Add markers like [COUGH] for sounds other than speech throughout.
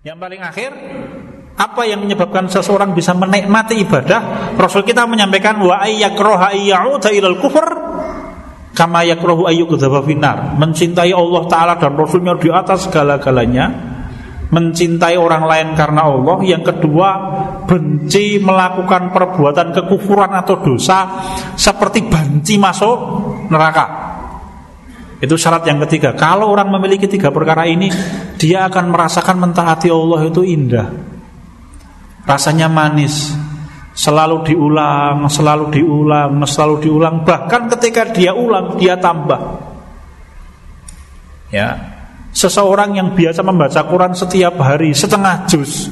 Yang paling akhir apa yang menyebabkan seseorang bisa menikmati ibadah? Rasul kita menyampaikan wa ayyakraha ayyauda ilal kufur kama yakrahu ayyudzaba finnar. Mencintai Allah taala dan rasulnya di atas segala-galanya. Mencintai orang lain karena Allah. Yang kedua, benci melakukan perbuatan kekufuran atau dosa seperti benci masuk neraka. Itu syarat yang ketiga. Kalau orang memiliki tiga perkara ini, dia akan merasakan mentaati Allah itu indah. Rasanya manis. Selalu diulang, selalu diulang, selalu diulang. Bahkan ketika dia ulang, dia tambah. Ya. Seseorang yang biasa membaca Quran setiap hari setengah juz,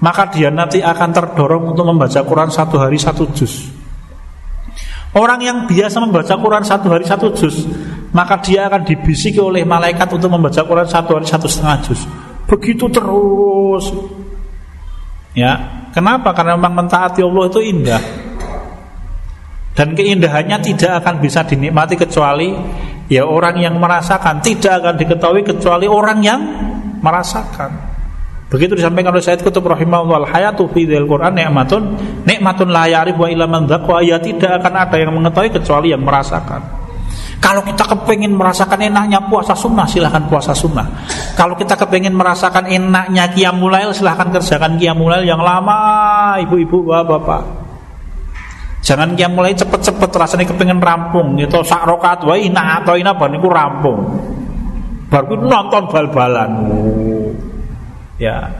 maka dia nanti akan terdorong untuk membaca Quran satu hari satu juz. Orang yang biasa membaca Quran satu hari satu juz Maka dia akan dibisiki oleh malaikat untuk membaca Quran satu hari satu setengah juz. Begitu terus. Ya, Kenapa? Karena memang mentaati Allah itu indah. Dan keindahannya tidak akan bisa dinikmati kecuali Ya orang yang merasakan. Tidak akan diketahui kecuali orang yang merasakan. Begitu disampaikan oleh Said Kutub rahimahullah hayatu fi Quran nikmatun nikmatun la ya'rif wa illa man ya tidak akan ada yang mengetahui kecuali yang merasakan. Kalau kita kepingin merasakan enaknya puasa sunnah silahkan puasa sunnah. Kalau kita kepingin merasakan enaknya qiyamulail silahkan kerjakan qiyamulail yang lama ibu-ibu bapak-bapak. Jangan qiyamulail cepet-cepet rasanya kepingin rampung itu sak rakaat wae ina atau ina niku rampung. Baru nonton bal-balan. Ya.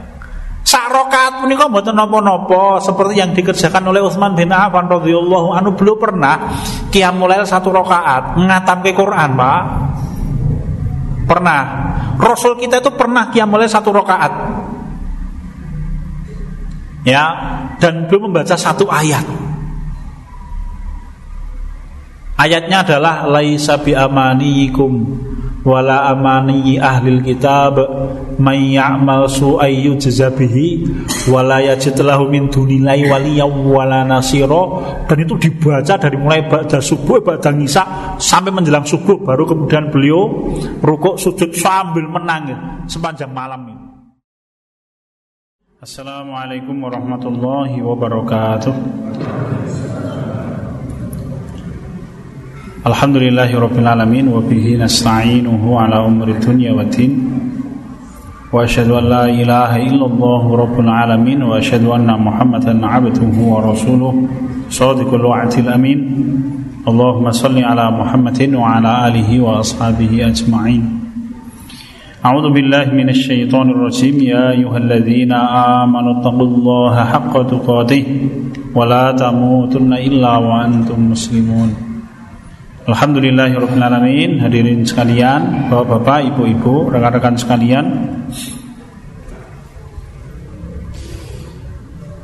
Sak rakaat menika mboten napa-napa seperti yang dikerjakan oleh Utsman bin Affan radhiyallahu anhu belum pernah qiyamul lail satu rakaat ngatamke Quran, Pak. Pernah. Rasul kita itu pernah qiyamul lail satu rakaat. Ya, dan belum membaca satu ayat. Ayatnya adalah laisa bi amaniikum wala amani ahlil kitab may ya'mal su'ay yujza bihi wala yajid lahu min dunillahi waliya wala nasira dan itu dibaca dari mulai ba'da subuh ba'da ngisa sampai menjelang subuh baru kemudian beliau rukuk sujud sambil menangis sepanjang malam ini. Assalamualaikum warahmatullahi wabarakatuh الحمد لله رب العالمين وبه نستعينه على أمر الدنيا والدين وأشهد أن لا إله إلا الله رب العالمين وأشهد أن محمدا عبده ورسوله صادق الوعد الأمين اللهم صل على محمد وعلى آله وأصحابه أجمعين أعوذ بالله من الشيطان الرجيم يا أيها الذين آمنوا اتقوا الله حق تقاته ولا تموتن إلا وأنتم مسلمون Alhamdulillahirrahmanirrahim Hadirin sekalian Bapak-bapak, ibu-ibu, rekan-rekan sekalian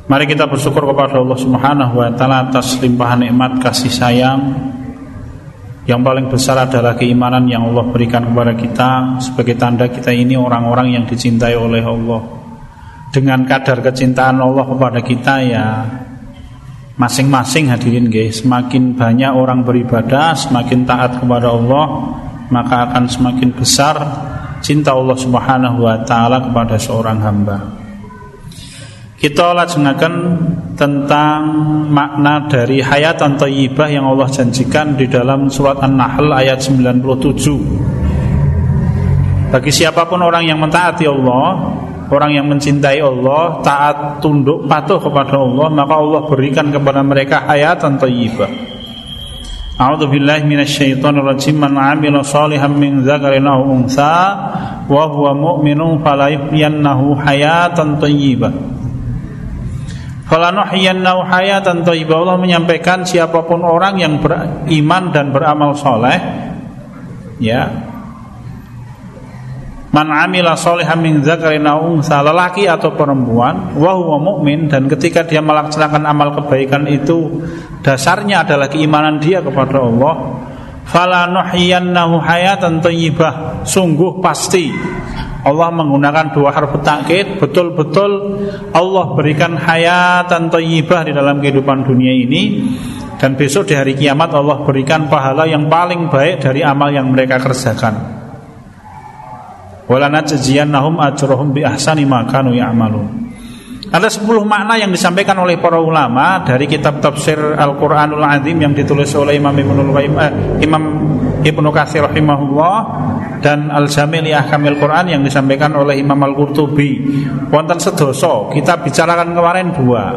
Mari kita bersyukur kepada Allah Subhanahu wa taala atas limpahan nikmat kasih sayang. Yang paling besar adalah keimanan yang Allah berikan kepada kita sebagai tanda kita ini orang-orang yang dicintai oleh Allah. Dengan kadar kecintaan Allah kepada kita ya masing-masing hadirin guys semakin banyak orang beribadah semakin taat kepada Allah maka akan semakin besar cinta Allah Subhanahu wa taala kepada seorang hamba. Kita lajengaken tentang makna dari hayatan thayyibah yang Allah janjikan di dalam surat An-Nahl ayat 97 bagi siapa pun orang yang mentaati Allah orang yang mencintai Allah, taat tunduk patuh kepada Allah, maka Allah berikan kepada mereka hayatan thayyibah. A'udzu billahi minasyaitonir rajim. Man 'amila shalihan min dzakarin aw untha wa huwa mu'minun falayhyiyannahu hayatan thayyibah. Falanuhyiyannahu hayatan thayyibah. Allah menyampaikan siapa pun orang yang beriman dan beramal soleh ya Man amila solihan min zakarin unsa lelaki atau perempuan wa huwa mukmin dan ketika dia melaksanakan amal kebaikan itu dasarnya adalah keimanan dia kepada Allah fala nuhyiyannahu hayatan thayyibah. Sungguh pasti Allah menggunakan dua harf takkid betul-betul Allah berikan hayatan thayyibah di dalam kehidupan dunia ini dan besok di hari kiamat Allah berikan pahala yang paling baik dari amal yang mereka kerjakan walanajziyannahum ajrahum bi ahsani ma kanu ya'malun. Ada 10 makna yang disampaikan oleh para ulama dari kitab tafsir Al-Qur'anul Azim yang ditulis oleh Imam Ibnu Qayyim eh, Imam Ibnu Katsir rahimahullah dan Al-Jamil Ahkamil Quran yang disampaikan oleh Imam Al-Qurtubi. Wonten sedoso, kita bicarakan kemarin dua.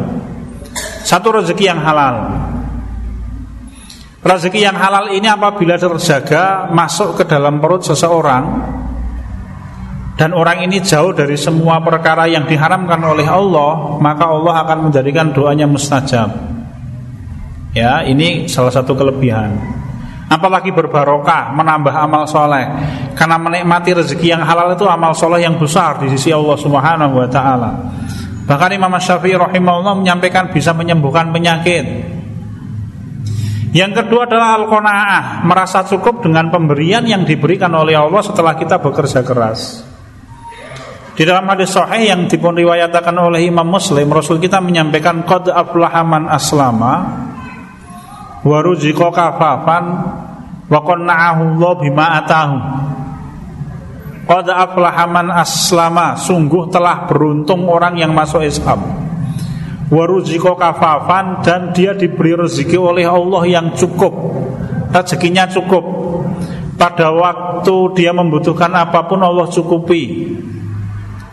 Satu rezeki yang halal. Rezeki yang halal ini apabila terjaga masuk ke dalam perut seseorang dan orang ini jauh dari semua perkara yang diharamkan oleh Allah, maka Allah akan menjadikan doanya mustajab. Ya, ini salah satu kelebihan. Apalagi berbarokah, menambah amal soleh. Karena menikmati rezeki yang halal itu amal soleh yang besar di sisi Allah Subhanahu Wa Taala. Bahkan Imam Syafi'i rahimahullah menyampaikan bisa menyembuhkan penyakit. Yang kedua adalah al-qanaah, merasa cukup dengan pemberian yang diberikan oleh Allah setelah kita bekerja keras. Di dalam hadis sahih yang dipun riwayatkan oleh Imam Muslim, Rasul kita menyampaikan qad aflahaman aslama wa ruziqa kafafan wa qanna'ahu Allah bima atahu. Qad aflahaman aslama, sungguh telah beruntung orang yang masuk Islam. Waruziko kafafan dan dia diberi rezeki oleh Allah yang cukup rezekinya cukup. Pada waktu dia membutuhkan apa pun Allah cukupi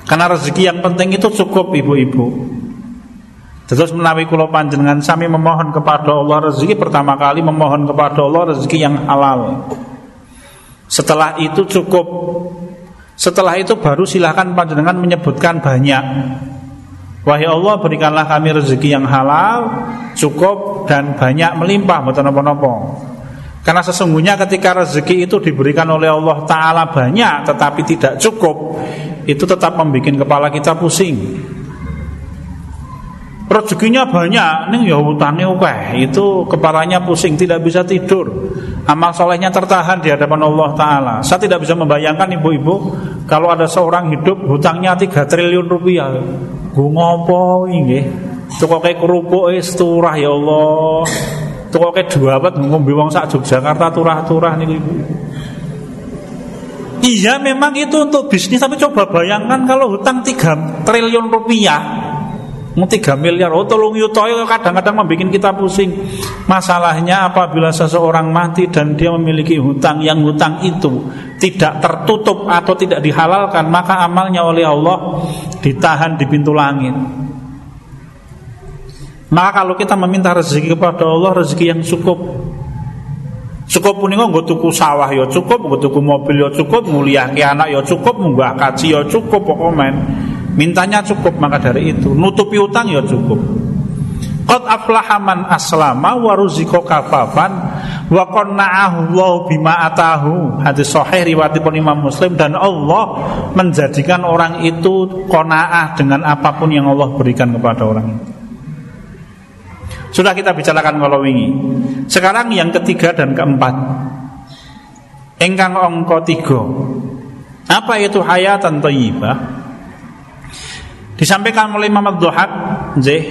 karena rezeki yang penting itu cukup ibu-ibu Terus menawi kula panjenengan sami memohon kepada Allah rezeki pertama kali memohon kepada Allah rezeki yang halal. Setelah itu cukup. Setelah itu baru silahkan panjenengan menyebutkan banyak. Wahai Allah berikanlah kami rezeki yang halal Cukup dan banyak melimpah Betul nopo-nopo Karena sesungguhnya ketika rezeki itu diberikan oleh Allah Ta'ala banyak Tetapi tidak cukup Itu tetap membuat kepala kita pusing. Rezekinya banyak nih ya hutangnya oke itu kepalanya pusing tidak bisa tidur. Amal solehnya tertahan di hadapan Allah Taala. Saya tidak bisa membayangkan ibu-ibu kalau ada seorang hidup hutangnya 3 triliun rupiah. Gue ngopo ini? Kok kayak kerupuk es turah ya Allah kok kayak dua abad ngombe wong sak Yogyakarta turah-turah nih ibu Iya memang itu untuk bisnis Tapi coba bayangkan kalau hutang 3 triliun rupiah. 3 miliar oh tolong yuto kadang-kadang membuat kita pusing. Masalahnya apabila seseorang mati dan dia memiliki hutang yang hutang itu tidak tertutup atau tidak dihalalkan maka amalnya oleh Allah ditahan di pintu langit maka kalau kita meminta rezeki kepada Allah rezeki yang cukup Cukup punika nggo tuku sawah ya cukup, nggo tuku mobil ya cukup, nguliahke anak ya cukup, munggah kaji ya cukup pokoknya Mintanya cukup maka dari itu nutupi utang ya cukup. Qad aflaha man aslama wa ruzika kafafan wa qanna'ahu Allah bima atahu. Hadis sahih riwayatipun Imam Muslim dan Allah menjadikan orang itu qanaah dengan apa pun yang Allah berikan kepada orang itu. Sudah kita bicarakan kalau ini. Sekarang yang ketiga dan keempat. Engkang ongko tiga. Apa itu hayatan thayyibah? Disampaikan oleh Imam Ad-Duhak Zeh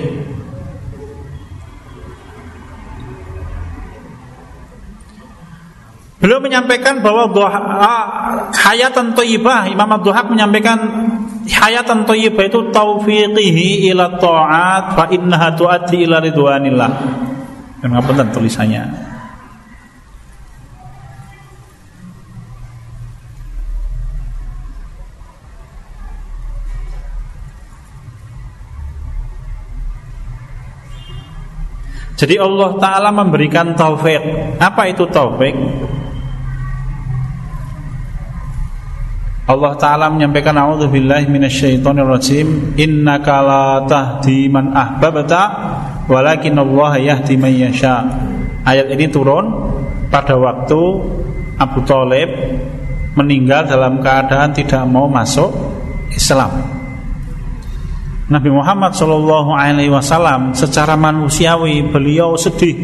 Beliau menyampaikan bahwa doha, hayatan thayyibah Imam Ad-Duhak menyampaikan hayatan thayyibah itu taufiqihi ila ta'at fa innaha tuaddi ila ridwanillah. Dan apa tulisannya? Jadi Allah Ta'ala memberikan taufik Apa itu taufik? Allah Ta'ala menyampaikan A'udzubillahi minasyaitonirrajim. Innaka la tahdi man ahbabta Walakin Allah yahdi man yasha. Ayat ini turun pada waktu Abu Talib meninggal dalam keadaan tidak mau masuk Islam. Nabi Muhammad Wasallam secara manusiawi beliau sedih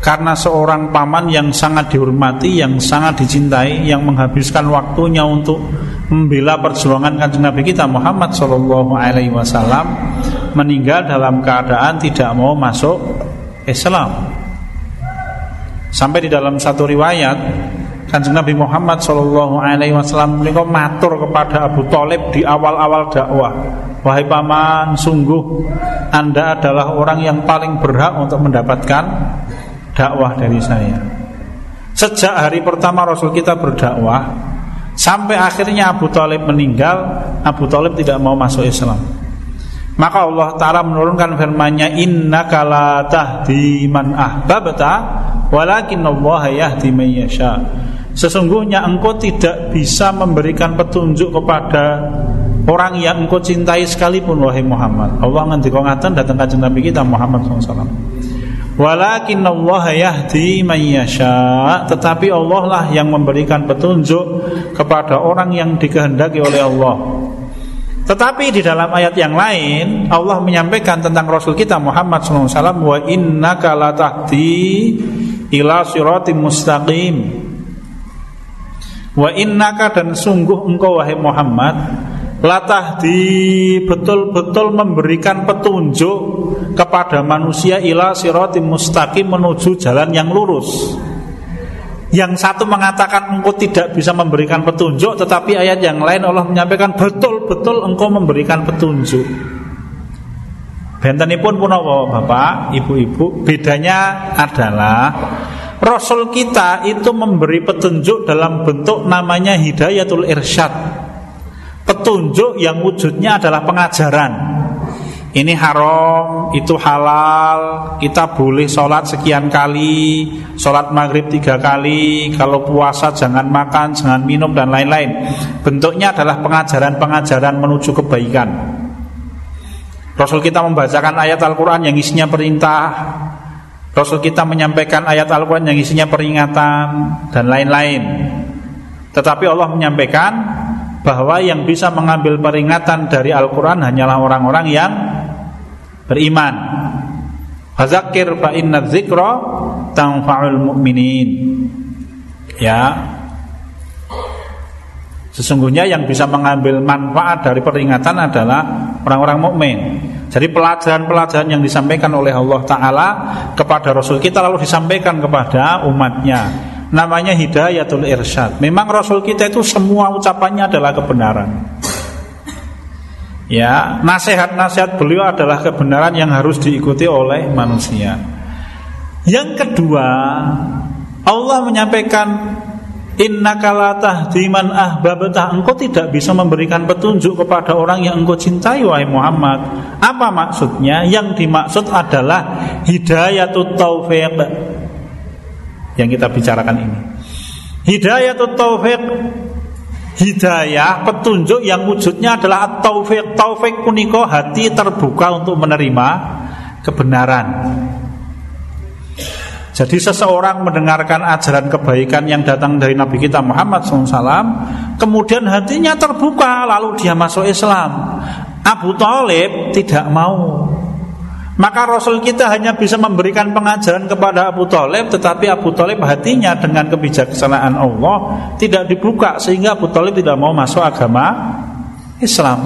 karena seorang paman yang sangat dihormati, yang sangat dicintai, yang menghabiskan waktunya untuk membela perjuangan kanjeng Nabi kita Muhammad Shallallahu Alaihi Wasallam meninggal dalam keadaan tidak mau masuk Islam. Sampai di dalam satu riwayat Kanjeng Nabi Muhammad Shallallahu Alaihi Wasallam matur kepada Abu Talib di awal-awal dakwah. Wahai paman, sungguh anda adalah orang yang paling berhak untuk mendapatkan dakwah dari saya. Sejak hari pertama Rasul kita berdakwah sampai akhirnya Abu Talib meninggal, Abu Talib tidak mau masuk Islam. Maka Allah Ta'ala menurunkan firman-Nya Innaka la tahdi man ahbabta Walakin Allah yahdi man yasha Sesungguhnya engkau tidak bisa memberikan petunjuk kepada orang yang engkau cintai sekalipun wahai Muhammad. Allah ngendika ngaten datang kanjeng Nabi kita Muhammad SAW. Walakin Allah yahdi man yasha. Tetapi Allah lah yang memberikan petunjuk kepada orang yang dikehendaki oleh Allah. Tetapi di dalam ayat yang lain Allah menyampaikan tentang Rasul kita Muhammad SAW Wa innaka latahdi ila siratim mustaqim. Wa innaka dan sungguh engkau wahai Muhammad Latah di betul-betul memberikan petunjuk kepada manusia ila siratim mustaqim menuju jalan yang lurus. Yang satu mengatakan engkau tidak bisa memberikan petunjuk Tetapi ayat yang lain Allah menyampaikan Betul-betul engkau memberikan petunjuk Benten pun pun Bapak, Ibu-ibu Bedanya adalah Rasul kita itu memberi petunjuk dalam bentuk namanya hidayatul irsyad Petunjuk yang wujudnya adalah pengajaran. Ini haram, itu halal Kita boleh sholat sekian kali Sholat maghrib tiga kali Kalau puasa jangan makan, jangan minum dan lain-lain. Bentuknya adalah pengajaran-pengajaran menuju kebaikan. Rasul kita membacakan ayat Al-Quran yang isinya perintah. Rasul kita menyampaikan ayat Al-Quran yang isinya peringatan dan lain-lain. Tetapi Allah menyampaikan bahwa yang bisa mengambil peringatan dari Al-Quran hanyalah orang-orang yang beriman. Fazakir fa inna dzikra tanfa'ul mu'minin. Ya. Sesungguhnya yang bisa mengambil manfaat dari peringatan adalah orang-orang mukmin. Jadi pelajaran-pelajaran yang disampaikan oleh Allah Ta'ala kepada Rasul kita lalu disampaikan kepada umatnya Namanya hidayatul irsyad. Memang Rasul kita itu semua ucapannya adalah kebenaran. Ya, nasihat-nasihat beliau adalah kebenaran yang harus diikuti oleh manusia. Yang kedua Allah menyampaikan Inna kalatah diman ahbabtah Engkau tidak bisa memberikan petunjuk kepada orang yang engkau cintai wahai Muhammad. Apa maksudnya? Yang dimaksud adalah Hidayatut taufiq Yang kita bicarakan ini. Hidayatut taufiq. Hidayah, petunjuk yang wujudnya adalah taufik Taufik puniko hati terbuka untuk menerima kebenaran. Jadi seseorang mendengarkan ajaran kebaikan yang datang dari Nabi kita Muhammad SAW Kemudian hatinya terbuka lalu dia masuk Islam. Abu Talib tidak mau maka Rasul kita hanya bisa memberikan pengajaran kepada Abu Talib Tetapi Abu Talib hatinya dengan kebijaksanaan Allah Tidak dibuka sehingga Abu Talib tidak mau masuk agama Islam.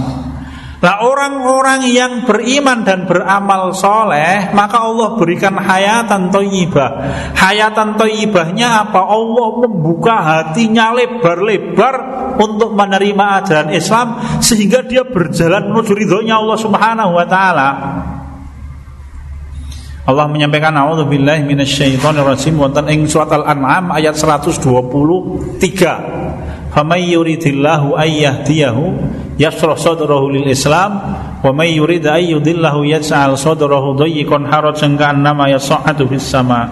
Nah orang-orang yang beriman dan beramal soleh Maka Allah berikan hayatan toyibah. Hayatan toyibahnya apa? Allah membuka hatinya lebar-lebar Untuk menerima ajaran Islam Sehingga dia berjalan menuju ridhonya Allah subhanahu wa ta'ala Allah menyampaikan A'udzubillahi minasyaitonirrajim. Wonten ing surat Al-An'am ayat 123. Famay yuridillahu ayyahdiyahu yashrah sadrahu lil Islam. Wa yurid ay yudillahu yaj'al sadrahu dayyiqan harajan ka'annama yas'adu fis sama.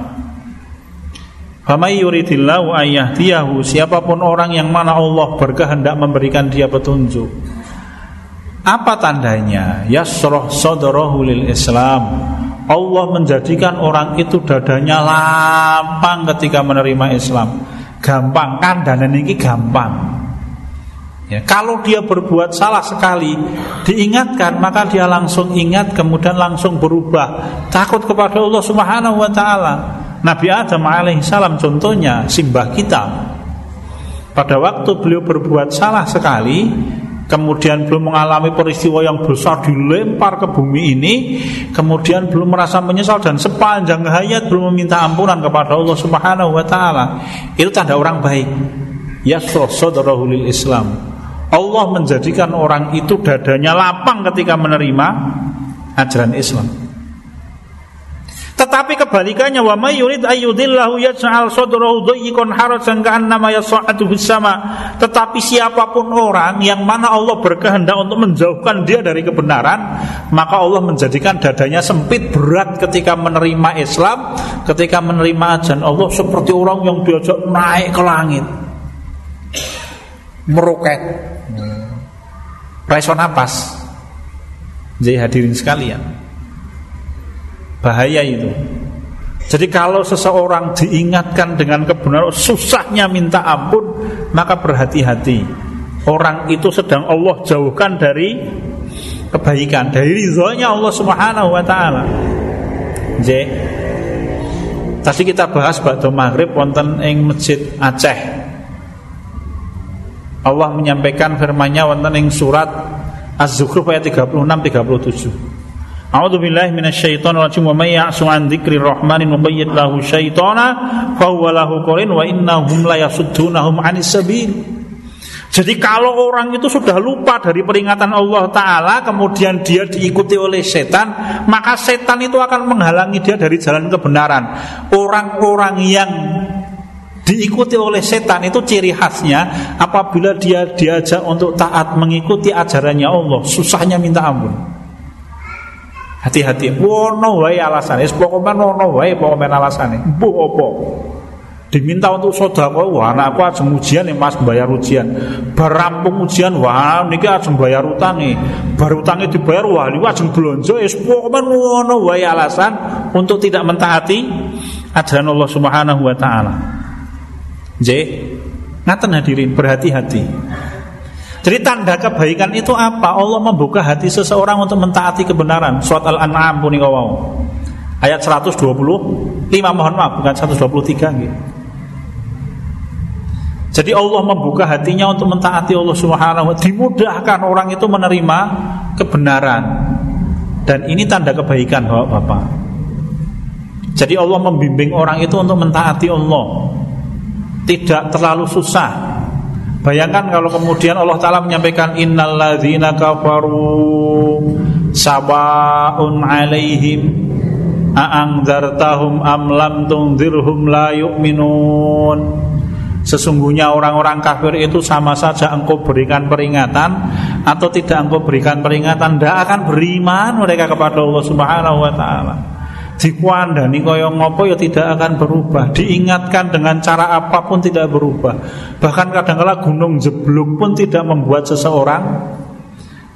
Famay yuridillahu ayyahdiyahu siapa pun orang yang mana Allah berkehendak memberikan dia petunjuk. Apa tandanya? Yasrah sadrahu lil Islam Allah menjadikan orang itu dadanya lapang ketika menerima Islam gampang kan dan ini gampang Ya, kalau dia berbuat salah sekali, diingatkan maka dia langsung ingat kemudian langsung berubah, takut kepada Allah Subhanahu wa taala. Nabi Adam alaihissalam contohnya simbah kita. Pada waktu beliau berbuat salah sekali, kemudian belum mengalami peristiwa yang besar dilempar ke bumi ini, kemudian belum merasa menyesal dan sepanjang hayat belum meminta ampunan kepada Allah Subhanahu wa taala. Itu tanda orang baik. Ya lil Islam. Allah menjadikan orang itu dadanya lapang ketika menerima ajaran Islam. Tetapi kebalikannya wa may yurid ayyudillahu yaj'al sadrahu dhayyqan harajan ka'annama yas'adu fis sama. Tetapi siapa pun orang yang mana Allah berkehendak untuk menjauhkan dia dari kebenaran, maka Allah menjadikan dadanya sempit berat ketika menerima Islam, ketika menerima ajaran Allah seperti orang yang diajak naik ke langit. Meroket. Raiso napas. Jadi hadirin sekalian, Bahaya itu. Jadi kalau seseorang diingatkan dengan kebenaran susahnya minta ampun, maka berhati-hati. Orang itu sedang Allah jauhkan dari kebaikan, dari ridhonya Allah Subhanahu wa taala. J. Tadi kita bahas bakdo maghrib wonten ing masjid Aceh. Allah menyampaikan firman-Nya wonten ing surat Az-Zukhruf ayat 36 37. A'udzu billahi minasyaitonir rajim. Wa may ya'su an dzikri rahmani nubayyid lahu syaitana fa huwa lahu qarin wa innahum la yasuddunahum. Jadi kalau orang itu sudah lupa dari peringatan Allah Ta'ala Kemudian dia diikuti oleh setan Maka setan itu akan menghalangi dia dari jalan kebenaran. Orang-orang yang diikuti oleh setan itu ciri khasnya Apabila dia diajak untuk taat mengikuti ajarannya Allah Susahnya minta ampun Hati-hati, wono wae alasane, pokoknya wono wae pokoknya alasane. Bu opo? Diminta untuk sodako, wah anakku ajeng ujian ya mas bayar ujian. Berampung ujian, wah niki ajeng bayar utangi. Baru utangi dibayar, wah ini ajeng belanja. Es pokoknya wono wae alasan untuk tidak mentaati ajaran Allah Subhanahu Wa Taala. J, ngaten hadirin berhati-hati. Jadi tanda kebaikan itu apa? Allah membuka hati seseorang untuk mentaati kebenaran. Surat Al-An'am punika wau. Ayat 125 mohon maaf bukan 123 gitu. Jadi Allah membuka hatinya untuk mentaati Allah Subhanahu wa dimudahkan orang itu menerima kebenaran. Dan ini tanda kebaikan Bapak-bapak. Jadi Allah membimbing orang itu untuk mentaati Allah. Tidak terlalu susah Bayangkan kalau kemudian Allah Ta'ala menyampaikan Innalladzina kafaru Sabaun alaihim A'angzartahum am lam tungzirhum la yu'minun. Sesungguhnya orang-orang kafir itu sama saja engkau berikan peringatan Atau tidak engkau berikan peringatan Tidak akan beriman mereka kepada Allah Subhanahu Wa Ta'ala dikuandani kaya ngopo ya tidak akan berubah. Diingatkan dengan cara apa pun tidak berubah. Bahkan kadang-kala gunung jeblok pun tidak membuat seseorang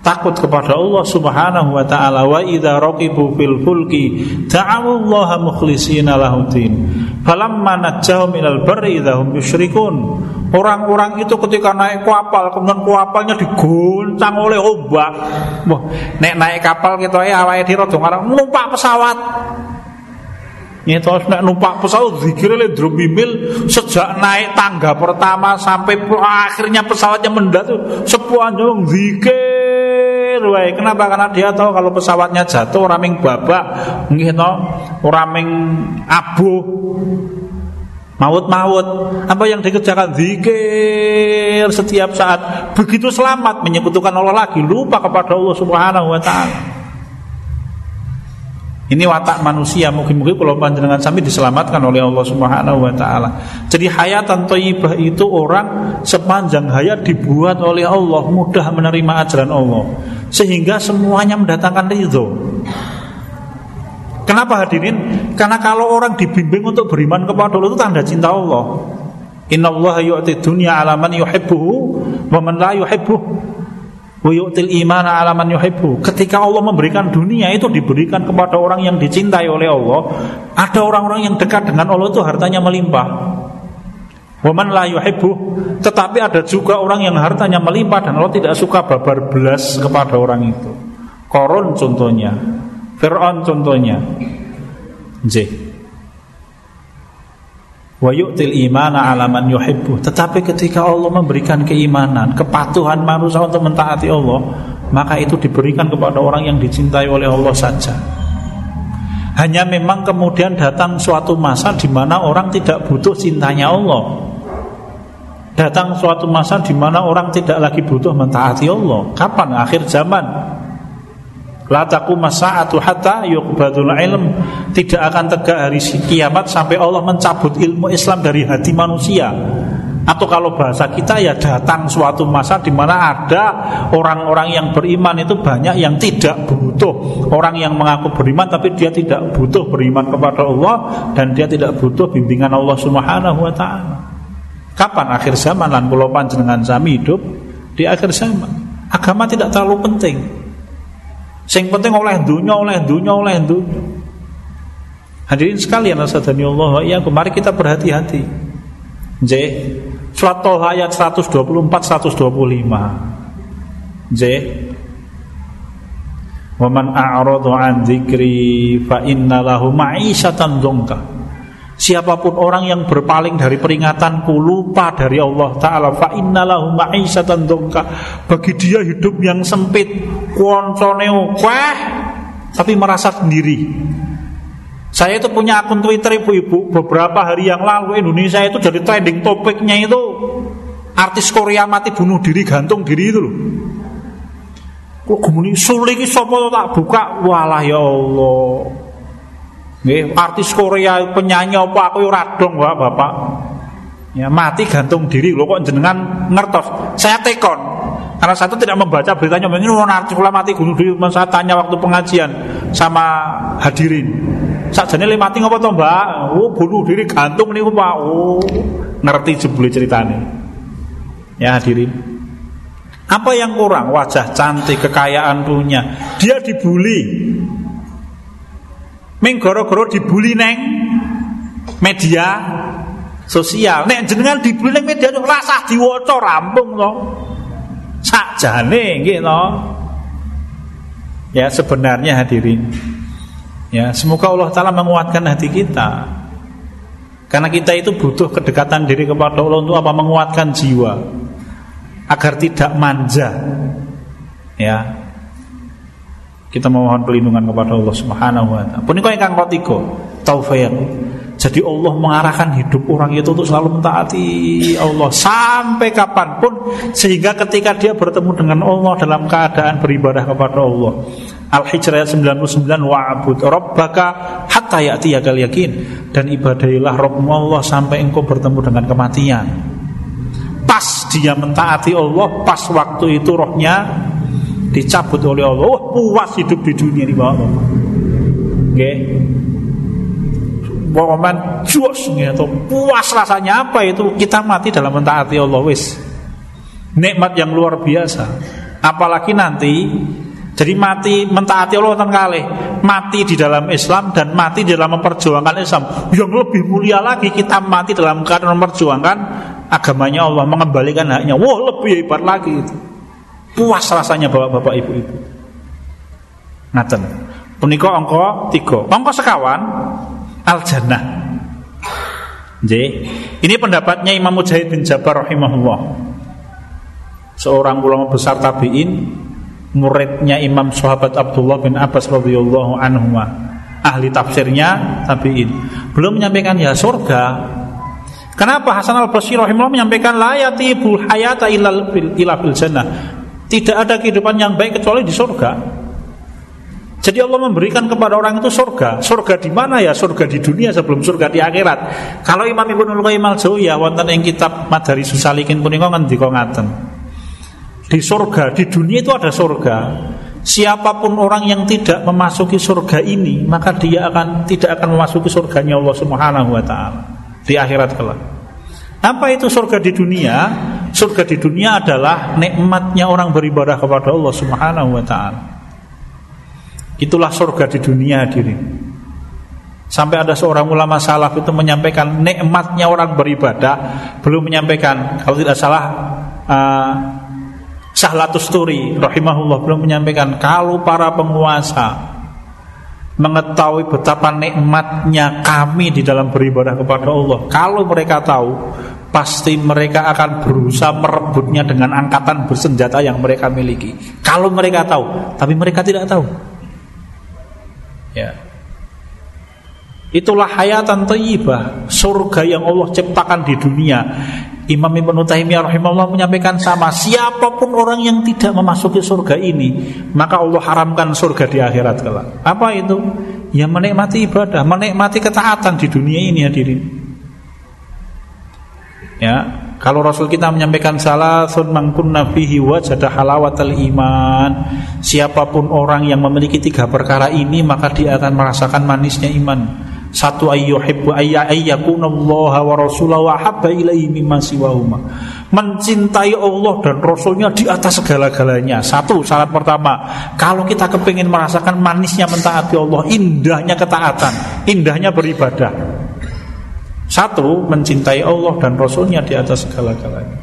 takut kepada Allah Subhanahu wa taala. Wa idza raqibu fil fulki ta'awu Allah mukhlishina lahuddin falamma najjahum ilal barri idza yusyrikun orang-orang itu ketika naik kapal kemudian kapalnya diguncang oleh ombak. Wah nek naik kapal kita ya awake dhewe rada numpak pesawat Nyetos nek numpak pesawat zikir le drobimil sejak naik tangga pertama sampai akhirnya pesawatnya mendarat sepanjang zikir wae. Kenapa? Karena dia tahu kalau pesawatnya jatuh raming babak nggih to, raming abuh maut-maut apa yang dikerjakan zikir setiap saat begitu selamat menyekutukan Allah lagi lupa kepada Allah Subhanahu wa taala ini watak manusia mungkin-mungkin kalau panjenengan sami diselamatkan oleh Allah Subhanahu wa taala. Jadi hayatan thayyibah itu orang sepanjang hayat dibuat oleh Allah mudah menerima ajaran Allah sehingga semuanya mendatangkan ridho. Kenapa hadirin? Karena kalau orang dibimbing untuk beriman kepada Allah itu tanda cinta Allah. Inna Allah yu'ti dunya alaman yuhibbuhu wa man la Ketika Allah memberikan dunia itu diberikan kepada orang yang dicintai oleh Allah. Ada orang-orang yang dekat dengan Allah itu hartanya melimpah. Waman la Tetapi ada juga orang yang hartanya melimpah Dan Allah tidak suka babar belas kepada orang itu. Korun contohnya. Fir'aun contohnya. J wa yu'til imana ala man. Tetapi ketika Allah memberikan keimanan, kepatuhan manusia untuk mentaati Allah, maka itu diberikan kepada orang yang dicintai oleh Allah saja. Hanya memang kemudian datang suatu masa di mana orang tidak butuh cintanya Allah. Datang suatu masa di mana orang tidak lagi butuh mentaati Allah. Kapan? Akhir zaman. La taquma sa'atu hatta yuqbadul ilm. Tidak akan tegak hari kiamat sampai Allah mencabut ilmu Islam dari hati manusia. Atau kalau bahasa kita ya datang suatu masa di mana ada orang-orang yang beriman itu banyak yang tidak butuh orang yang mengaku beriman tapi dia tidak butuh beriman kepada Allah dan dia tidak butuh bimbingan Allah Subhanahu wa taala. Kapan akhir zaman lan kula panjenengan sami hidup di akhir zaman. Agama tidak terlalu penting. Sing penting oleh dunia, oleh dunia, oleh dunia. Hadirin sekalian asadani Allah ya mari kita berhati-hati. J Surat ayat 124 125. J Wa man a'radu an dzikri fa inna lahu ma'isyatan dzunka. Siapa pun orang yang berpaling dari peringatanku lupa dari Allah Ta'ala. Fa innalahu ma'isyatan dongka bagi dia hidup yang sempit koncone wah tapi merasa sendiri. Saya itu punya akun Twitter ibu-ibu. Beberapa hari yang lalu Indonesia itu jadi trending topiknya itu. Artis Korea mati bunuh diri gantung diri itu loh. Kok kemudian sulit sapa tak buka? Walah ya Allah Nggih, artis Korea penyanyi apa aku ora dong, Pak, Bapak. Ya, mati gantung diri lho kok jenengan ngertos. Saya tekon. Karena satu tidak membaca beritanya, ini artis kula mati bunuh diri, saya tanya waktu pengajian sama hadirin. Sakjane le mati ngopo to, Mbak? Oh, bunuh diri gantung niku, Pak. Oh, ngerti jebule ceritane. Ya, hadirin. Apa yang kurang? Wajah cantik, kekayaan punya. Dia dibully, Ming goro-goro dibully neng media sosial. Nek jenengan dibully neng media rasah diwaca rampung to. Sakjane nggih to. Ya sebenarnya hadirin. Ya, semoga Allah taala menguatkan hati kita. Karena kita itu butuh kedekatan diri kepada Allah untuk apa? Menguatkan jiwa agar tidak manja. Ya, kita memohon perlindungan kepada Allah Subhanahu wa taala. Punika ingkang ketiga, taufik. Jadi Allah mengarahkan hidup orang itu untuk selalu mentaati Allah sampai kapan pun sehingga ketika dia bertemu dengan Allah dalam keadaan beribadah kepada Allah. Al-Hijr ayat 99 wa'bud rabbaka hatta ya'tiyakal yakin dan ibadahilah Rabbmu Allah sampai engkau bertemu dengan kematian. Pas dia mentaati Allah, pas waktu itu rohnya dicabut oleh Allah. Oh, puas hidup di dunia di bawah Allah. Oke. Waman jos atau puas rasanya apa itu kita mati dalam mentaati Allah wis nikmat yang luar biasa apalagi nanti jadi mati mentaati Allah kan kali mati di dalam Islam dan mati di dalam memperjuangkan Islam yang lebih mulia lagi kita mati dalam keadaan memperjuangkan agamanya Allah mengembalikan haknya wah lebih hebat lagi itu Puas rasanya bapak-bapak ibu-ibu. Ngaten. Punika angka tiga. Angka sekawan al jannah. Ini pendapatnya Imam Mujahid bin Jabar rahimahullah. Seorang ulama besar tabi'in muridnya Imam Sahabat Abdullah bin Abbas radhiyallahu anhu ahli tafsirnya tabi'in belum menyampaikan ya surga Kenapa Hasan al Basri rahimahullah menyampaikan la yatibul hayata illa fil jannah tidak ada kehidupan yang baik kecuali di surga. Jadi Allah memberikan kepada orang itu surga. Surga di mana ya? Surga di dunia sebelum surga di akhirat. Kalau Imam Ibnu Qayyim al-Jauziyah wonten ing kitab Madari Susalikin punika ngendika ngaten. Di surga, di dunia itu ada surga. Siapa pun orang yang tidak memasuki surga ini, maka dia akan tidak akan memasuki surganya Allah Subhanahu wa taala di akhirat kelak. Apa itu surga di dunia? Surga di dunia adalah nikmatnya orang beribadah kepada Allah Subhanahu wa taala. Itulah surga di dunia hadirin. Sampai ada seorang ulama salaf itu menyampaikan nikmatnya orang beribadah, belum menyampaikan kalau tidak salah uh, Sahlatus Turi rahimahullah belum menyampaikan kalau para penguasa mengetahui betapa nikmatnya kami di dalam beribadah kepada Allah. Kalau mereka tahu, pasti mereka akan berusaha merebutnya dengan angkatan bersenjata yang mereka miliki. Kalau mereka tahu, tapi mereka tidak tahu. Ya. Itulah hayatan thayyibah, surga yang Allah ciptakan di dunia. Imam Ibnu Taimiyah rahimahullah menyampaikan sama, siapa pun orang yang tidak memasuki surga ini, maka Allah haramkan surga di akhirat kelak. Apa itu? Ya menikmati ibadah, menikmati ketaatan di dunia ini hadirin. Ya, kalau Rasul kita menyampaikan salah sun mangkun nabihi wajada halawatal iman. Siapa pun orang yang memiliki tiga perkara ini maka dia akan merasakan manisnya iman. Satu ayyuhibbu ayyakunallaha wa rasulahu wa habba ilaihi mimma siwahuma. Mencintai Allah dan Rasulnya di atas segala-galanya. Satu syarat pertama, kalau kita kepingin merasakan manisnya mentaati Allah, indahnya ketaatan, indahnya beribadah. Satu, mencintai Allah dan Rasulnya di atas segala-galanya.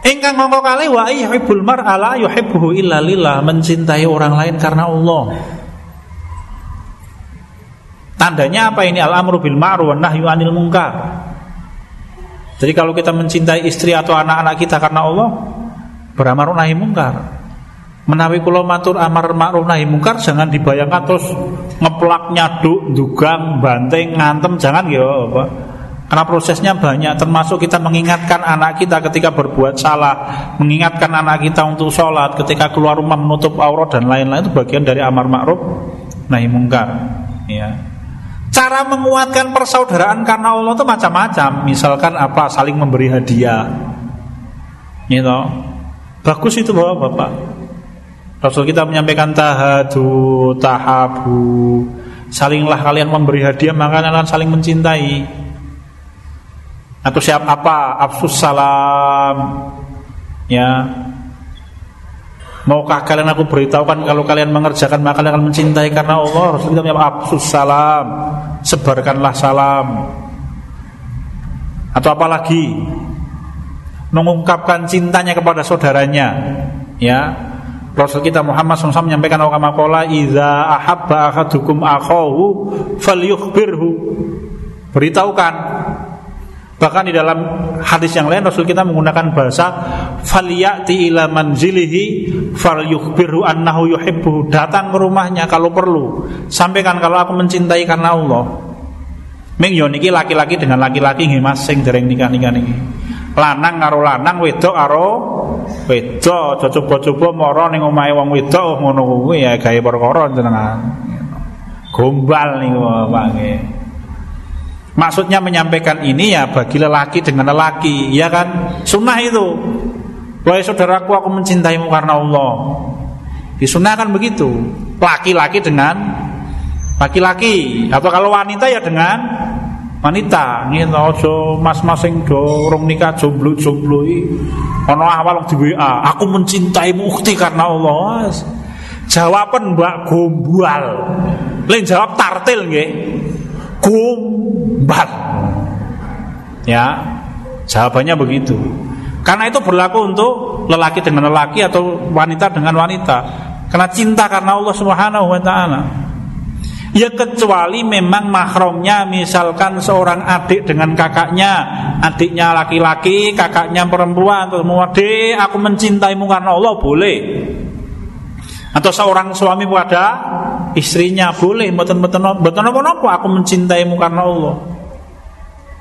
Engkang mongko kali wa yuhibbul mar'a la yuhibbuhu illa lillah, mencintai orang lain karena Allah. Tandanya apa ini al-amru bil ma'ruf wan nahyu 'anil munkar. Jadi kalau kita mencintai istri atau anak-anak kita karena Allah, beramar nahi mungkar. Menawi kula matur amar ma'ruf nahi mungkar jangan dibayangkan terus ngeplak nyaduk, dugang, banteng, ngantem jangan ya Pak. Karena prosesnya banyak termasuk kita mengingatkan anak kita ketika berbuat salah, mengingatkan anak kita untuk sholat, ketika keluar rumah menutup aurat dan lain-lain itu bagian dari amar ma'ruf nahi mungkar. Ya. Cara menguatkan persaudaraan karena Allah itu macam-macam. Misalkan apa saling memberi hadiah. Gitu. Bagus itu Bapak-bapak. Rasul kita menyampaikan tahadu, tahabu. Salinglah kalian memberi hadiah maka kalian saling mencintai. Atau siap apa? Absus salam. Ya, Maukah kalian aku beritahukan kalau kalian mengerjakan maka kalian akan mencintai karena Allah? Rasul kita absus salam. Sebarkanlah salam. Atau apalagi? Mengungkapkan cintanya kepada saudaranya. Ya. Rasul kita Muhammad SAW menyampaikan Awkamakola Iza ahabba akadukum akhahu Falyukhbirhu. Beritahukan Bahkan di dalam hadis yang lain Rasul kita menggunakan bahasa faliyati ila manzilihi falyukhbiru annahu yuhibbu. Datang ke rumahnya kalau perlu. Sampaikan kalau aku mencintai karena Allah. Ming yo laki-laki dengan laki-laki nggih Mas dereng nikah-nikah niki. Lanang karo lanang, wedok karo wedok. Coba-coba mara ning omahe wong wedok ngono kuwi ya gawe perkara jenengan. Gombal niku Pak nggih. Maksudnya menyampaikan ini ya bagi lelaki dengan lelaki, ya kan? Sunnah itu. Wahai saudaraku, aku mencintaimu karena Allah. Di sunnah kan begitu. Laki-laki dengan laki-laki, atau kalau wanita ya dengan wanita. Gitu, ojo mas-mas sing dorong nikah jomblo-jomblo Ono awal di WA, aku mencintaimu ukti karena Allah. Jawaban Mbak Gombal. Lain jawab tartil nggih. Gombal. Ya, jawabannya begitu. Karena itu berlaku untuk lelaki dengan lelaki atau wanita dengan wanita. Karena cinta karena Allah Subhanahu wa taala. Ya kecuali memang mahramnya misalkan seorang adik dengan kakaknya, adiknya laki-laki, kakaknya perempuan, terus adik aku mencintaimu karena Allah boleh. Atau seorang suami pada istrinya boleh mboten-mboten mboten napa aku mencintaimu karena Allah.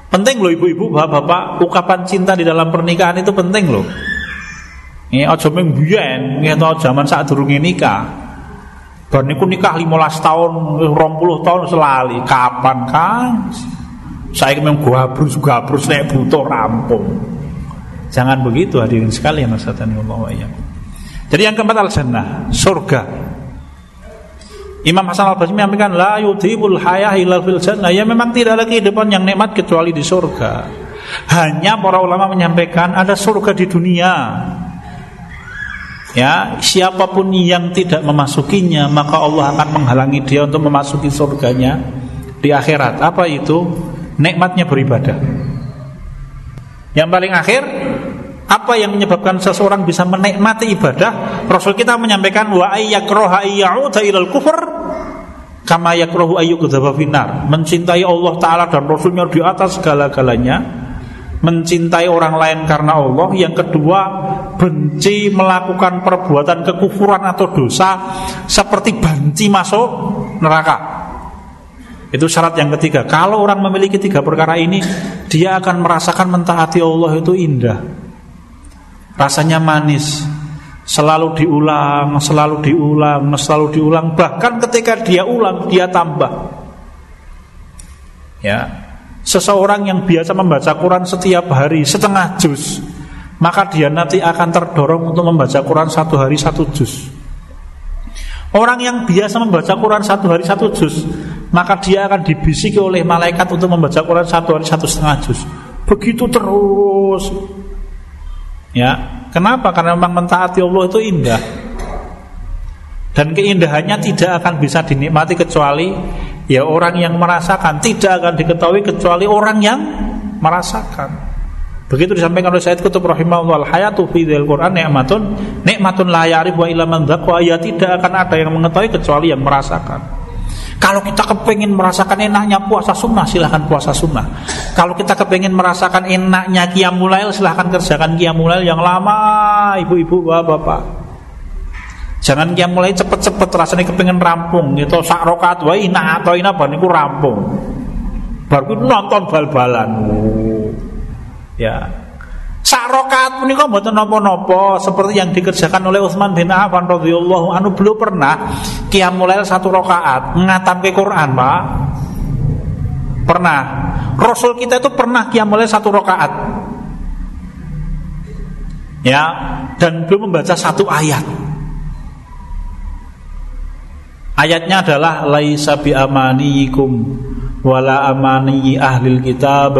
Penting loh ibu-ibu, bapak-bapak, ungkapan cinta di dalam pernikahan itu penting loh. Ini aja mung biyen, ngeto zaman saat durunge nikah. Bar niku nikah 15 tahun, 20 tahun selali. Kapan, Kang? Saya memang gabrus gabrus nek butuh rampung. Jangan begitu hadirin sekalian Allah ya. Jadi yang keempat al-jannah, surga. Imam Hasan al-Basri menyampaikan la yudhibul hayah ilal fil jannah. Ya memang tidak ada kehidupan yang nikmat kecuali di surga. Hanya para ulama menyampaikan ada surga di dunia. Ya, siapa pun yang tidak memasukinya, maka Allah akan menghalangi dia untuk memasuki surganya di akhirat. Apa itu? Nikmatnya beribadah. Yang paling akhir Apa yang menyebabkan seseorang bisa menikmati ibadah? Rasul kita menyampaikan wa ayyakroha ayyauda ilal kufur kama yakrohu ayyukdzaba finnar. Mencintai Allah taala dan rasulnya di atas segala-galanya. Mencintai orang lain karena Allah. Yang kedua, benci melakukan perbuatan kekufuran atau dosa seperti banci masuk neraka. Itu syarat yang ketiga. Kalau orang memiliki tiga perkara ini, dia akan merasakan mentaati Allah itu indah rasanya manis. Selalu diulang, selalu diulang, selalu diulang. Bahkan ketika dia ulang dia tambah. Ya. Seseorang yang biasa membaca Quran setiap hari setengah juz maka dia nanti akan terdorong untuk membaca Quran satu hari satu juz. Orang yang biasa membaca Quran satu hari satu juz Maka dia akan dibisiki oleh malaikat untuk membaca Quran satu hari satu setengah juz. Begitu terus Ya, kenapa? Karena memang mentaati Allah itu indah. Dan keindahannya tidak akan bisa dinikmati kecuali ya orang yang merasakan, tidak akan diketahui kecuali orang yang merasakan. Begitu disampaikan oleh Said Kutub rahimahullah hayatu fi Quran nikmatun nikmatun la ya'rif wa illa man ya tidak akan ada yang mengetahui kecuali yang merasakan. Kalau kita kepengen merasakan enaknya puasa sunnah, silahkan puasa sunnah. Kalau kita kepengen merasakan enaknya kiamulail, silahkan kerjakan kiamulail yang lama, ibu-ibu, bapak-bapak. Jangan kiamulail cepet-cepet, rasanya kepengen rampung. Itu sak rokat, wah ina atau ina niku rampung. Baru nonton bal-balan. Ya, rakaat punika mboten napa-napa seperti yang dikerjakan oleh Utsman bin Affan radhiyallahu anhu belum pernah qiyamul satu rakaat ngatamke Quran, Pak. Pernah. Rasul kita itu pernah qiyamul satu rakaat. Ya, dan belum membaca satu ayat. Ayatnya adalah laisa bi amaniikum wala amani ahlil kitab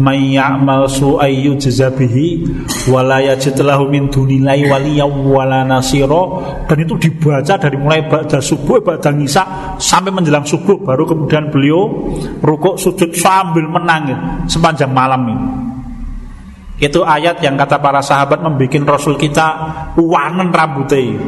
may ya'mal su'ay yujza bihi wala yajid min dunillahi waliya wala nasira dan itu dibaca dari mulai ba'da subuh ba'da ngisa sampai menjelang subuh baru kemudian beliau rukuk sujud sambil menangis sepanjang malam ini. Itu ayat yang kata para sahabat membuat Rasul kita wanen rambutnya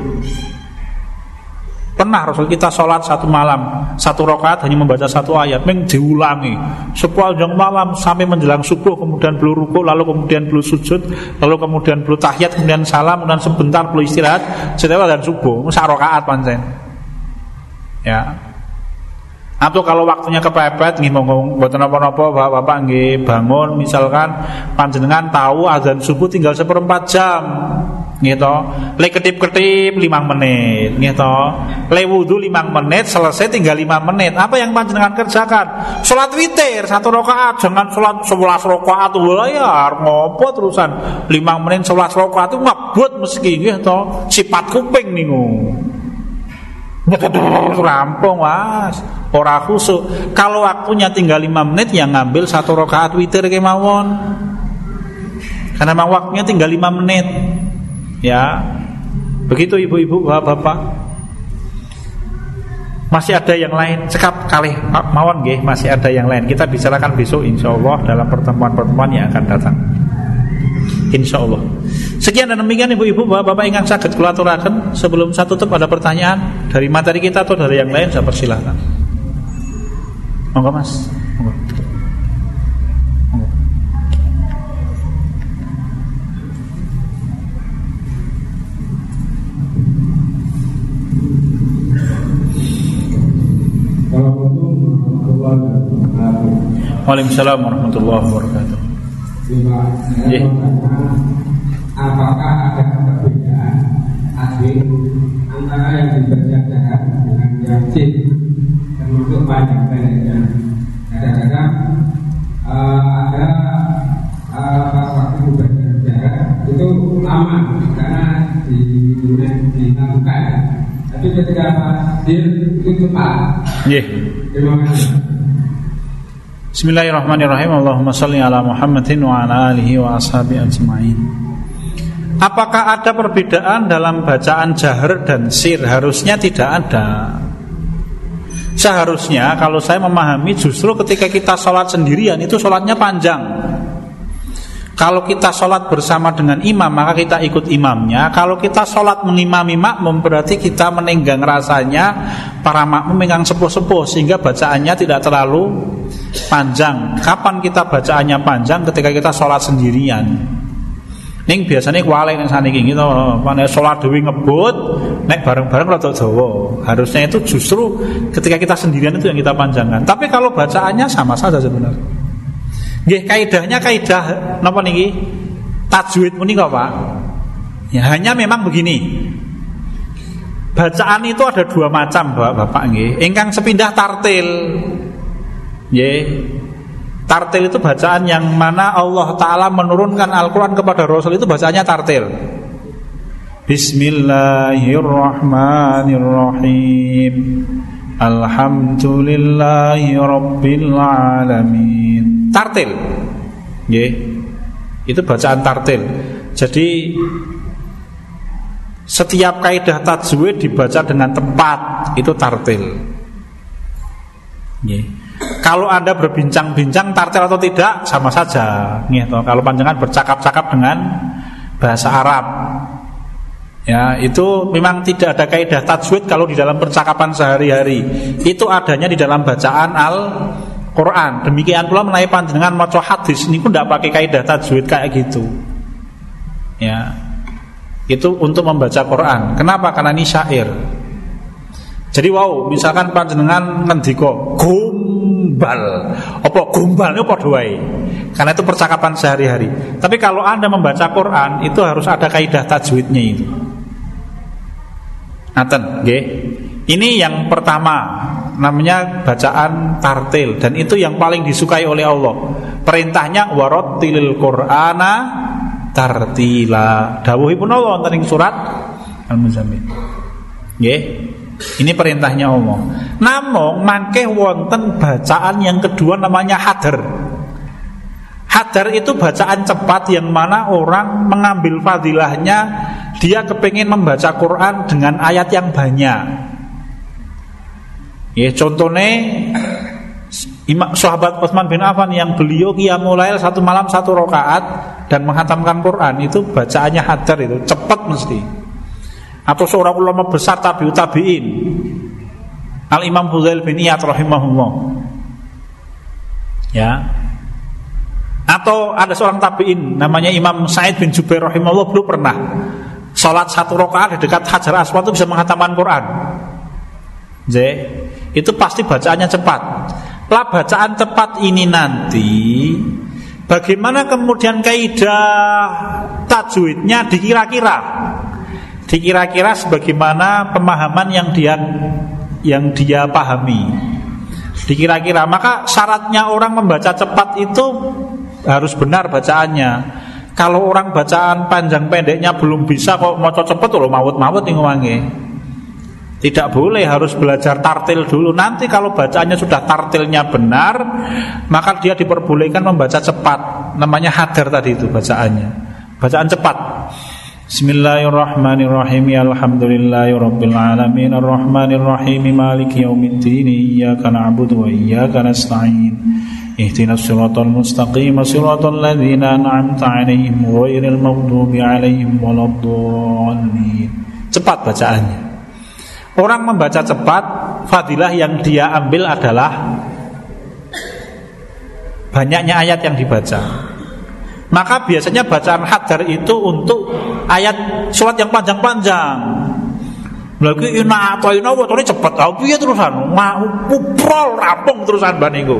Pernah Rasul kita sholat satu malam Satu rakaat hanya membaca satu ayat Meng diulangi. Sepanjang malam sampai menjelang subuh Kemudian beliau ruku Lalu kemudian beliau sujud Lalu kemudian beliau tahiyat Kemudian salam Kemudian sebentar beliau istirahat Setelah dan subuh Satu rakaat pancen. Ya. Atau kalau waktunya kepepet nggih monggo mboten napa-napa Bapak nggih bangun misalkan panjenengan tahu azan subuh tinggal seperempat jam gitu. Le ketip-ketip 5 menit gitu. Le wudu 5 menit selesai tinggal 5 menit. Apa yang panjenengan kerjakan? Salat witir satu rakaat, jangan salat 11 rakaat wah ya ngopo terusan 5 menit 11 rakaat itu ngebut meski gitu. Sifat kuping niku rampung was ora khusuk kalau waktunya tinggal 5 menit yang ngambil satu rakaat witir kemawon karena memang waktunya tinggal 5 menit ya. Begitu ibu-ibu bapak-bapak. Masih ada yang lain? Cekap kali. Mawon nggih masih ada yang lain. Kita bicarakan besok insya Allah dalam pertemuan-pertemuan yang akan datang. Insya Allah Sekian dan demikian ibu-ibu bapak-bapak ingat sakit kulaturakan Sebelum saya tutup ada pertanyaan Dari materi kita atau dari yang lain saya persilahkan. Monggo mas Waalaikumsalam warahmatullahi wabarakatuh. Yeah. Apakah ada perbedaan adik antara yang jahat dengan yang jin termasuk panjang pendeknya? Kadang-kadang uh, ada uh, pas waktu jahat itu lama karena di dilakukan. Tapi ketika hadir itu cepat. Yeah. Terima kasih. Bismillahirrahmanirrahim. Allahumma salli ala Muhammadin wa ala alihi wa ashabi ajma'in. Apakah ada perbedaan dalam bacaan jahar dan sir? Harusnya tidak ada. Seharusnya kalau saya memahami justru ketika kita sholat sendirian itu sholatnya panjang Kalau kita sholat bersama dengan imam maka kita ikut imamnya Kalau kita sholat mengimami makmum berarti kita menenggang rasanya Para makmum yang sepuh-sepuh Sehingga bacaannya tidak terlalu panjang Kapan kita bacaannya panjang ketika kita sholat sendirian Ning biasanya kuali ning saniki gitu, mana sholat dewi ngebut, nek bareng-bareng rada Jawa. Harusnya itu justru ketika kita sendirian itu yang kita panjangkan. Tapi kalau bacaannya sama saja sebenarnya. Nggih kaidahnya kaidah napa niki? Tajwid menika, Pak. Ya hanya memang begini. Bacaan itu ada dua macam, Bapak nggih. Ingkang sepindah tartil. Nggih. Tartil itu bacaan yang mana Allah Ta'ala menurunkan Al-Quran kepada Rasul itu bacaannya tartil Bismillahirrahmanirrahim Alhamdulillahi Tartil yeah. Itu bacaan tartil Jadi Setiap kaidah tajwid dibaca dengan tepat Itu tartil yeah. Kalau Anda berbincang-bincang tartil atau tidak sama saja. Nih, kalau panjangan bercakap-cakap dengan bahasa Arab. Ya, itu memang tidak ada kaidah tajwid kalau di dalam percakapan sehari-hari. Itu adanya di dalam bacaan Al-Qur'an. Demikian pula menaik panjangan maca hadis ini pun tidak pakai kaidah tajwid kayak gitu. Ya. Itu untuk membaca Quran. Kenapa? Karena ini syair. Jadi wow, misalkan panjenengan ngendika gumbal. Apa gumbal padha wae. Karena itu percakapan sehari-hari. Tapi kalau Anda membaca Quran itu harus ada kaidah tajwidnya itu. Naten, nggih. Ini yang pertama namanya bacaan tartil dan itu yang paling disukai oleh Allah. Perintahnya warattilil Qur'ana tartila. Dawuhipun Allah wonten surat Al-Muzammil. Nggih. Ini perintahnya Allah. Namun mangke wonten bacaan yang kedua namanya hadar. Hadar itu bacaan cepat yang mana orang mengambil fadilahnya dia kepingin membaca Quran dengan ayat yang banyak. Ya contohnya Imam sahabat Utsman bin Affan yang beliau mulai satu malam satu rakaat dan menghatamkan Quran itu bacaannya hadar itu cepat mesti. Atau seorang ulama besar tabiut tabiin. Al Imam Fudail bin Iyad rahimahullah. Ya. Atau ada seorang tabiin namanya Imam Said bin Jubair rahimahullah belum pernah sholat satu rakaat di dekat Hajar Aswad itu bisa mengatakan Quran. J itu pasti bacaannya cepat lah bacaan cepat ini nanti bagaimana kemudian kaidah tajwidnya dikira-kira dikira-kira sebagaimana pemahaman yang dia yang dia pahami. Dikira-kira maka syaratnya orang membaca cepat itu harus benar bacaannya. Kalau orang bacaan panjang pendeknya belum bisa kok mau cepet loh mawut-mawut nih. Tidak boleh harus belajar tartil dulu. Nanti kalau bacaannya sudah tartilnya benar Maka dia diperbolehkan membaca cepat. Namanya hadar tadi itu bacaannya. Bacaan cepat. Bismillahirrahmanirrahim. Alhamdulillahirabbil alamin arrahmanirrahim. Maliki yaumiddin. Iyyaka na'budu wa iyyaka nasta'in. Ihdinas siratal mustaqim. Siratal ladzina an'amta 'alaihim ghairil maghdubi 'alaihim waladdallin. Cepat bacaannya Orang membaca cepat fadilah yang dia ambil adalah banyaknya ayat yang dibaca maka biasanya bacaan hadar itu untuk ayat surat yang panjang-panjang. Lagi ina atau ina waktu ini cepet tau piye terusan mau puprol rampung terusan baniku.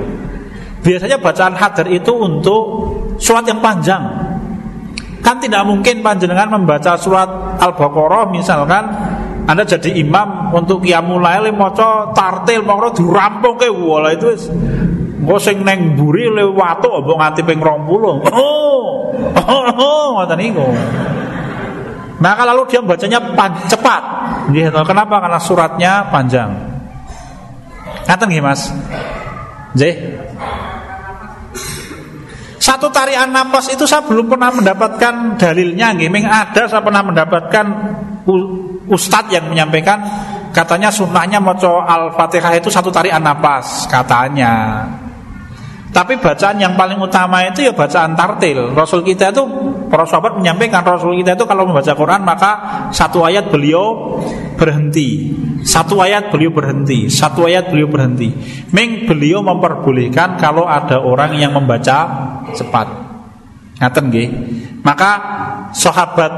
Biasanya bacaan hadar itu untuk surat yang panjang. Kan tidak mungkin panjenengan membaca surat Al-Baqarah misalkan anda jadi imam untuk qiyamul lail maca tartil mongro dirampung ke wala itu Engko sing neng mburi le watu mbok nganti ping 20. Oh. [LAUGHS] Oh, ngoten niku. Maka lalu dia bacanya cepat. Nggih, kenapa? Karena suratnya panjang. Ngaten nggih, Mas? Nggih. Satu tarian napas itu saya belum pernah mendapatkan dalilnya nggih. Ada saya pernah mendapatkan ustadz yang menyampaikan katanya sunnahnya maca Al-Fatihah itu satu tarian napas katanya. Tapi bacaan yang paling utama itu ya bacaan tartil. Rasul kita itu para sahabat menyampaikan Rasul kita itu kalau membaca Quran maka satu ayat beliau berhenti, satu ayat beliau berhenti, satu ayat beliau berhenti. Meng beliau memperbolehkan kalau ada orang yang membaca cepat. Ngaten nggih. Maka sahabat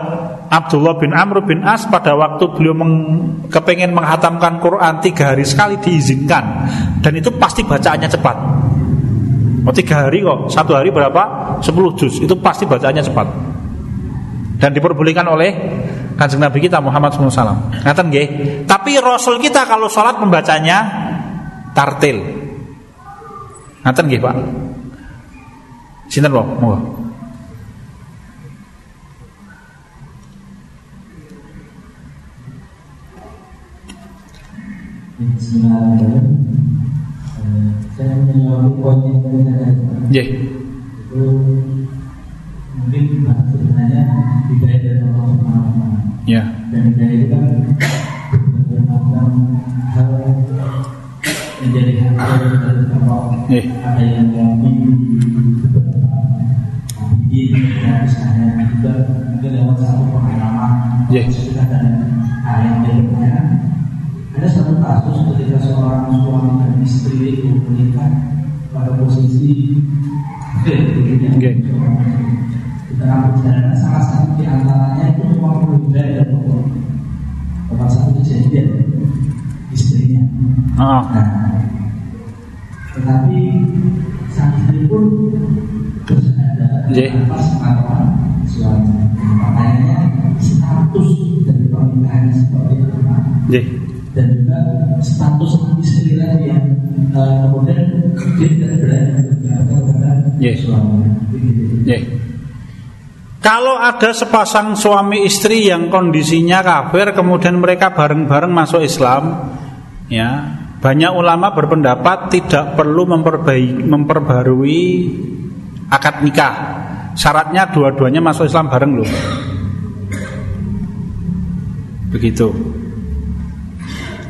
Abdullah bin Amr bin As pada waktu beliau meng, kepengen menghatamkan Quran tiga hari sekali diizinkan. Dan itu pasti bacaannya cepat. Oh tiga hari kok, satu hari berapa? Sepuluh juz, itu pasti bacaannya cepat. Dan diperbolehkan oleh kanjeng Nabi kita Muhammad SAW Ngatain nggih. Tapi Rasul kita kalau sholat membacanya tartil. Ngatain nggih Pak? Sinten loh, mau Bismillahirrahmanirrahim saya menjawab poin yang tadi saya yeah. itu mungkin sebenarnya hidayah dari Allah Subhanahu Wa Ya. Dan hidayah itu kan berbagai macam hal menjadi hak dari Allah. Yeah. Ada yang yakin, ini misalnya juga mungkin lewat satu pengalaman, Yeah. sudah dan hal yang berikutnya ada satu kasus ketika seorang suami dan istri itu menikah pada posisi Okay. Di tengah perjalanan salah satu di antaranya itu memang berbeda dan Bapak satu kejadian istrinya. Oh. Nah, tetapi sang istri pun bersadar Yeah. atas pengalaman suami. Makanya status dari pernikahan seperti apa Yeah. Dan juga status istri tadi yang uh, kemudian dia tidak berani kepada Yes. suami. Yeah. Kalau ada sepasang suami istri yang kondisinya kafir kemudian mereka bareng-bareng masuk Islam, ya banyak ulama berpendapat tidak perlu memperbaiki, memperbarui akad nikah. Syaratnya dua-duanya masuk Islam bareng loh. Begitu.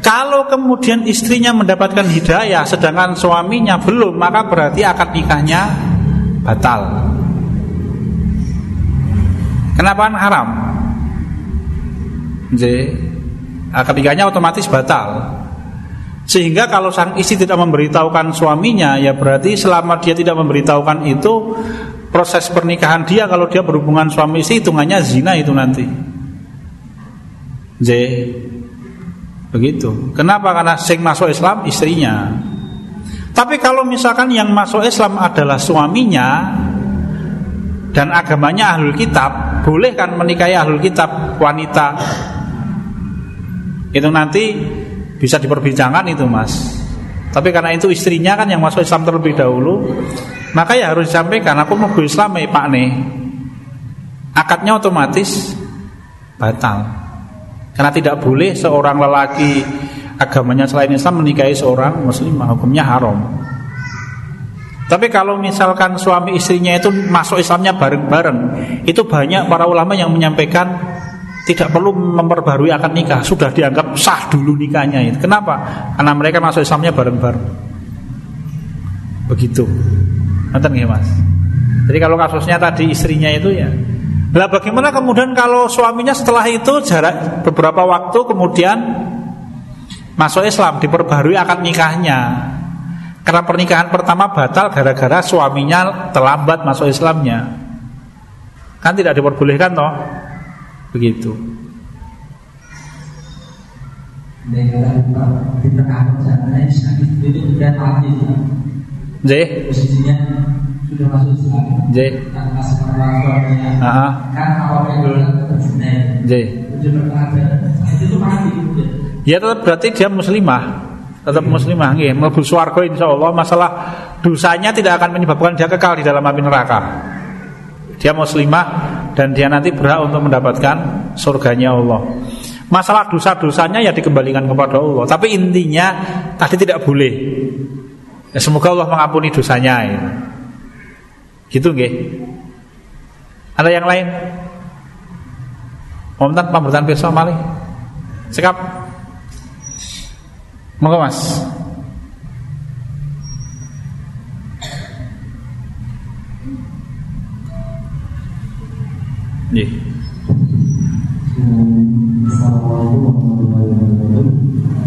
Kalau kemudian istrinya mendapatkan hidayah sedangkan suaminya belum, maka berarti akad nikahnya batal. Kenapa haram? Jadi akad nikahnya otomatis batal. Sehingga kalau sang istri tidak memberitahukan suaminya, ya berarti selama dia tidak memberitahukan itu proses pernikahan dia kalau dia berhubungan suami istri hitungannya zina itu nanti. Jadi Begitu. Kenapa? Karena sing masuk Islam istrinya. Tapi kalau misalkan yang masuk Islam adalah suaminya dan agamanya ahlul kitab, boleh kan menikahi ahlul kitab wanita? Itu nanti bisa diperbincangkan itu, Mas. Tapi karena itu istrinya kan yang masuk Islam terlebih dahulu, maka ya harus disampaikan aku mau Islam ya Pak nih. Akadnya otomatis batal. Karena tidak boleh seorang lelaki agamanya selain Islam menikahi seorang muslimah, hukumnya haram. Tapi kalau misalkan suami istrinya itu masuk Islamnya bareng-bareng, itu banyak para ulama yang menyampaikan tidak perlu memperbarui akad nikah, sudah dianggap sah dulu nikahnya itu. Kenapa? Karena mereka masuk Islamnya bareng-bareng. Begitu. Nanti ya Mas. Jadi kalau kasusnya tadi istrinya itu ya lah bagaimana kemudian kalau suaminya setelah itu jarak beberapa waktu kemudian masuk Islam diperbarui akad nikahnya. Karena pernikahan pertama batal gara-gara suaminya terlambat masuk Islamnya. Kan tidak diperbolehkan toh? Begitu. di tengah perjalanan itu sudah mati J. posisinya sudah masuk Islam J. sepengetahuannya Ah. kan yang dilakukan berzina J. itu mati Ya tetap berarti dia muslimah. Tetap muslimah nggih, mlebu swarga insyaallah. Masalah dosanya tidak akan menyebabkan dia kekal di dalam api neraka. Dia muslimah dan dia nanti berhak untuk mendapatkan surganya Allah. Masalah dosa-dosanya ya dikembalikan kepada Allah. Tapi intinya tadi tidak boleh. Ya, semoga Allah mengampuni dosanya. Ya. Gitu nggih. Ada yang lain? Wonten pamrutan besok malih. Sekap. Monggo Mas. Nggih.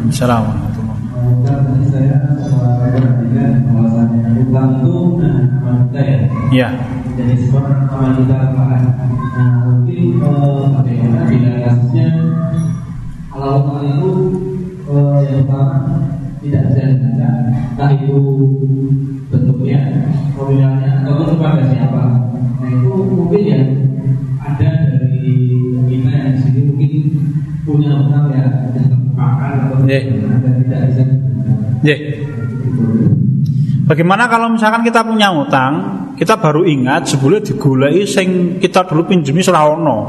Assalamualaikum. warahmatullahi wabarakatuh. Assalamualaikum Ya. Jadi nama kita? Nah mungkin eh, bagaimana bila kasusnya kalau utang itu eh, yang pertama tidak bisa dibaca, entah itu bentuknya, nominalnya ataupun kepada siapa. Nah itu mungkin ya ada dari kita yang di sini mungkin punya utang ya yang terpakai atau Iya. tidak bisa dibaca. Nggih. Bagaimana kalau misalkan kita punya utang, kita baru ingat sebelumnya digulai sing kita dulu pinjemi ora ono.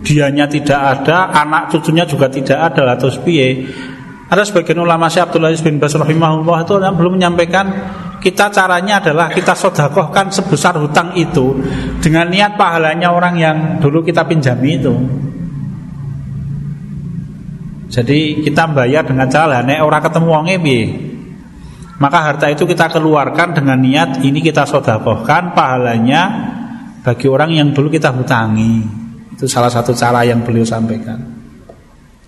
Dianya tidak ada, anak cucunya juga tidak ada atau piye. Ada sebagian ulama Syekh Abdul Aziz bin Bas rahimahullah itu yang belum menyampaikan kita caranya adalah kita sodakohkan sebesar hutang itu dengan niat pahalanya orang yang dulu kita pinjami itu. Jadi kita bayar dengan cara nek ora ketemu wonge piye. Maka harta itu kita keluarkan dengan niat ini kita sodakohkan pahalanya bagi orang yang dulu kita hutangi. Itu salah satu cara yang beliau sampaikan.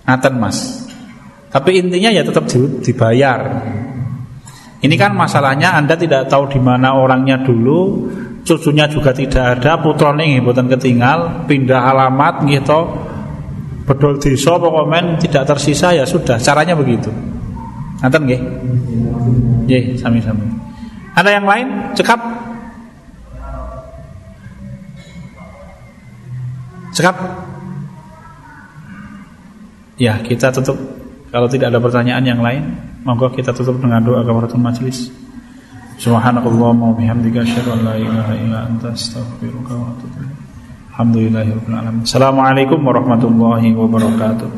Ngaten mas. Tapi intinya ya tetap di- dibayar. Ini kan masalahnya Anda tidak tahu di mana orangnya dulu, cucunya juga tidak ada, putrane nggih mboten ketinggal, pindah alamat gitu. Bedol desa pokoknya tidak tersisa ya sudah, caranya begitu. Ngaten nggih? Nggih, sami-sami. Ada yang lain? Cekap. Cekap. Ya, kita tutup. Kalau tidak ada pertanyaan yang lain, monggo kita tutup dengan doa kafaratul majelis. Subhanakallahumma wa bihamdika asyhadu an la ilaha illa anta astaghfiruka wa atubu ilaik. Alhamdulillahirabbil alamin. Assalamualaikum warahmatullahi wabarakatuh.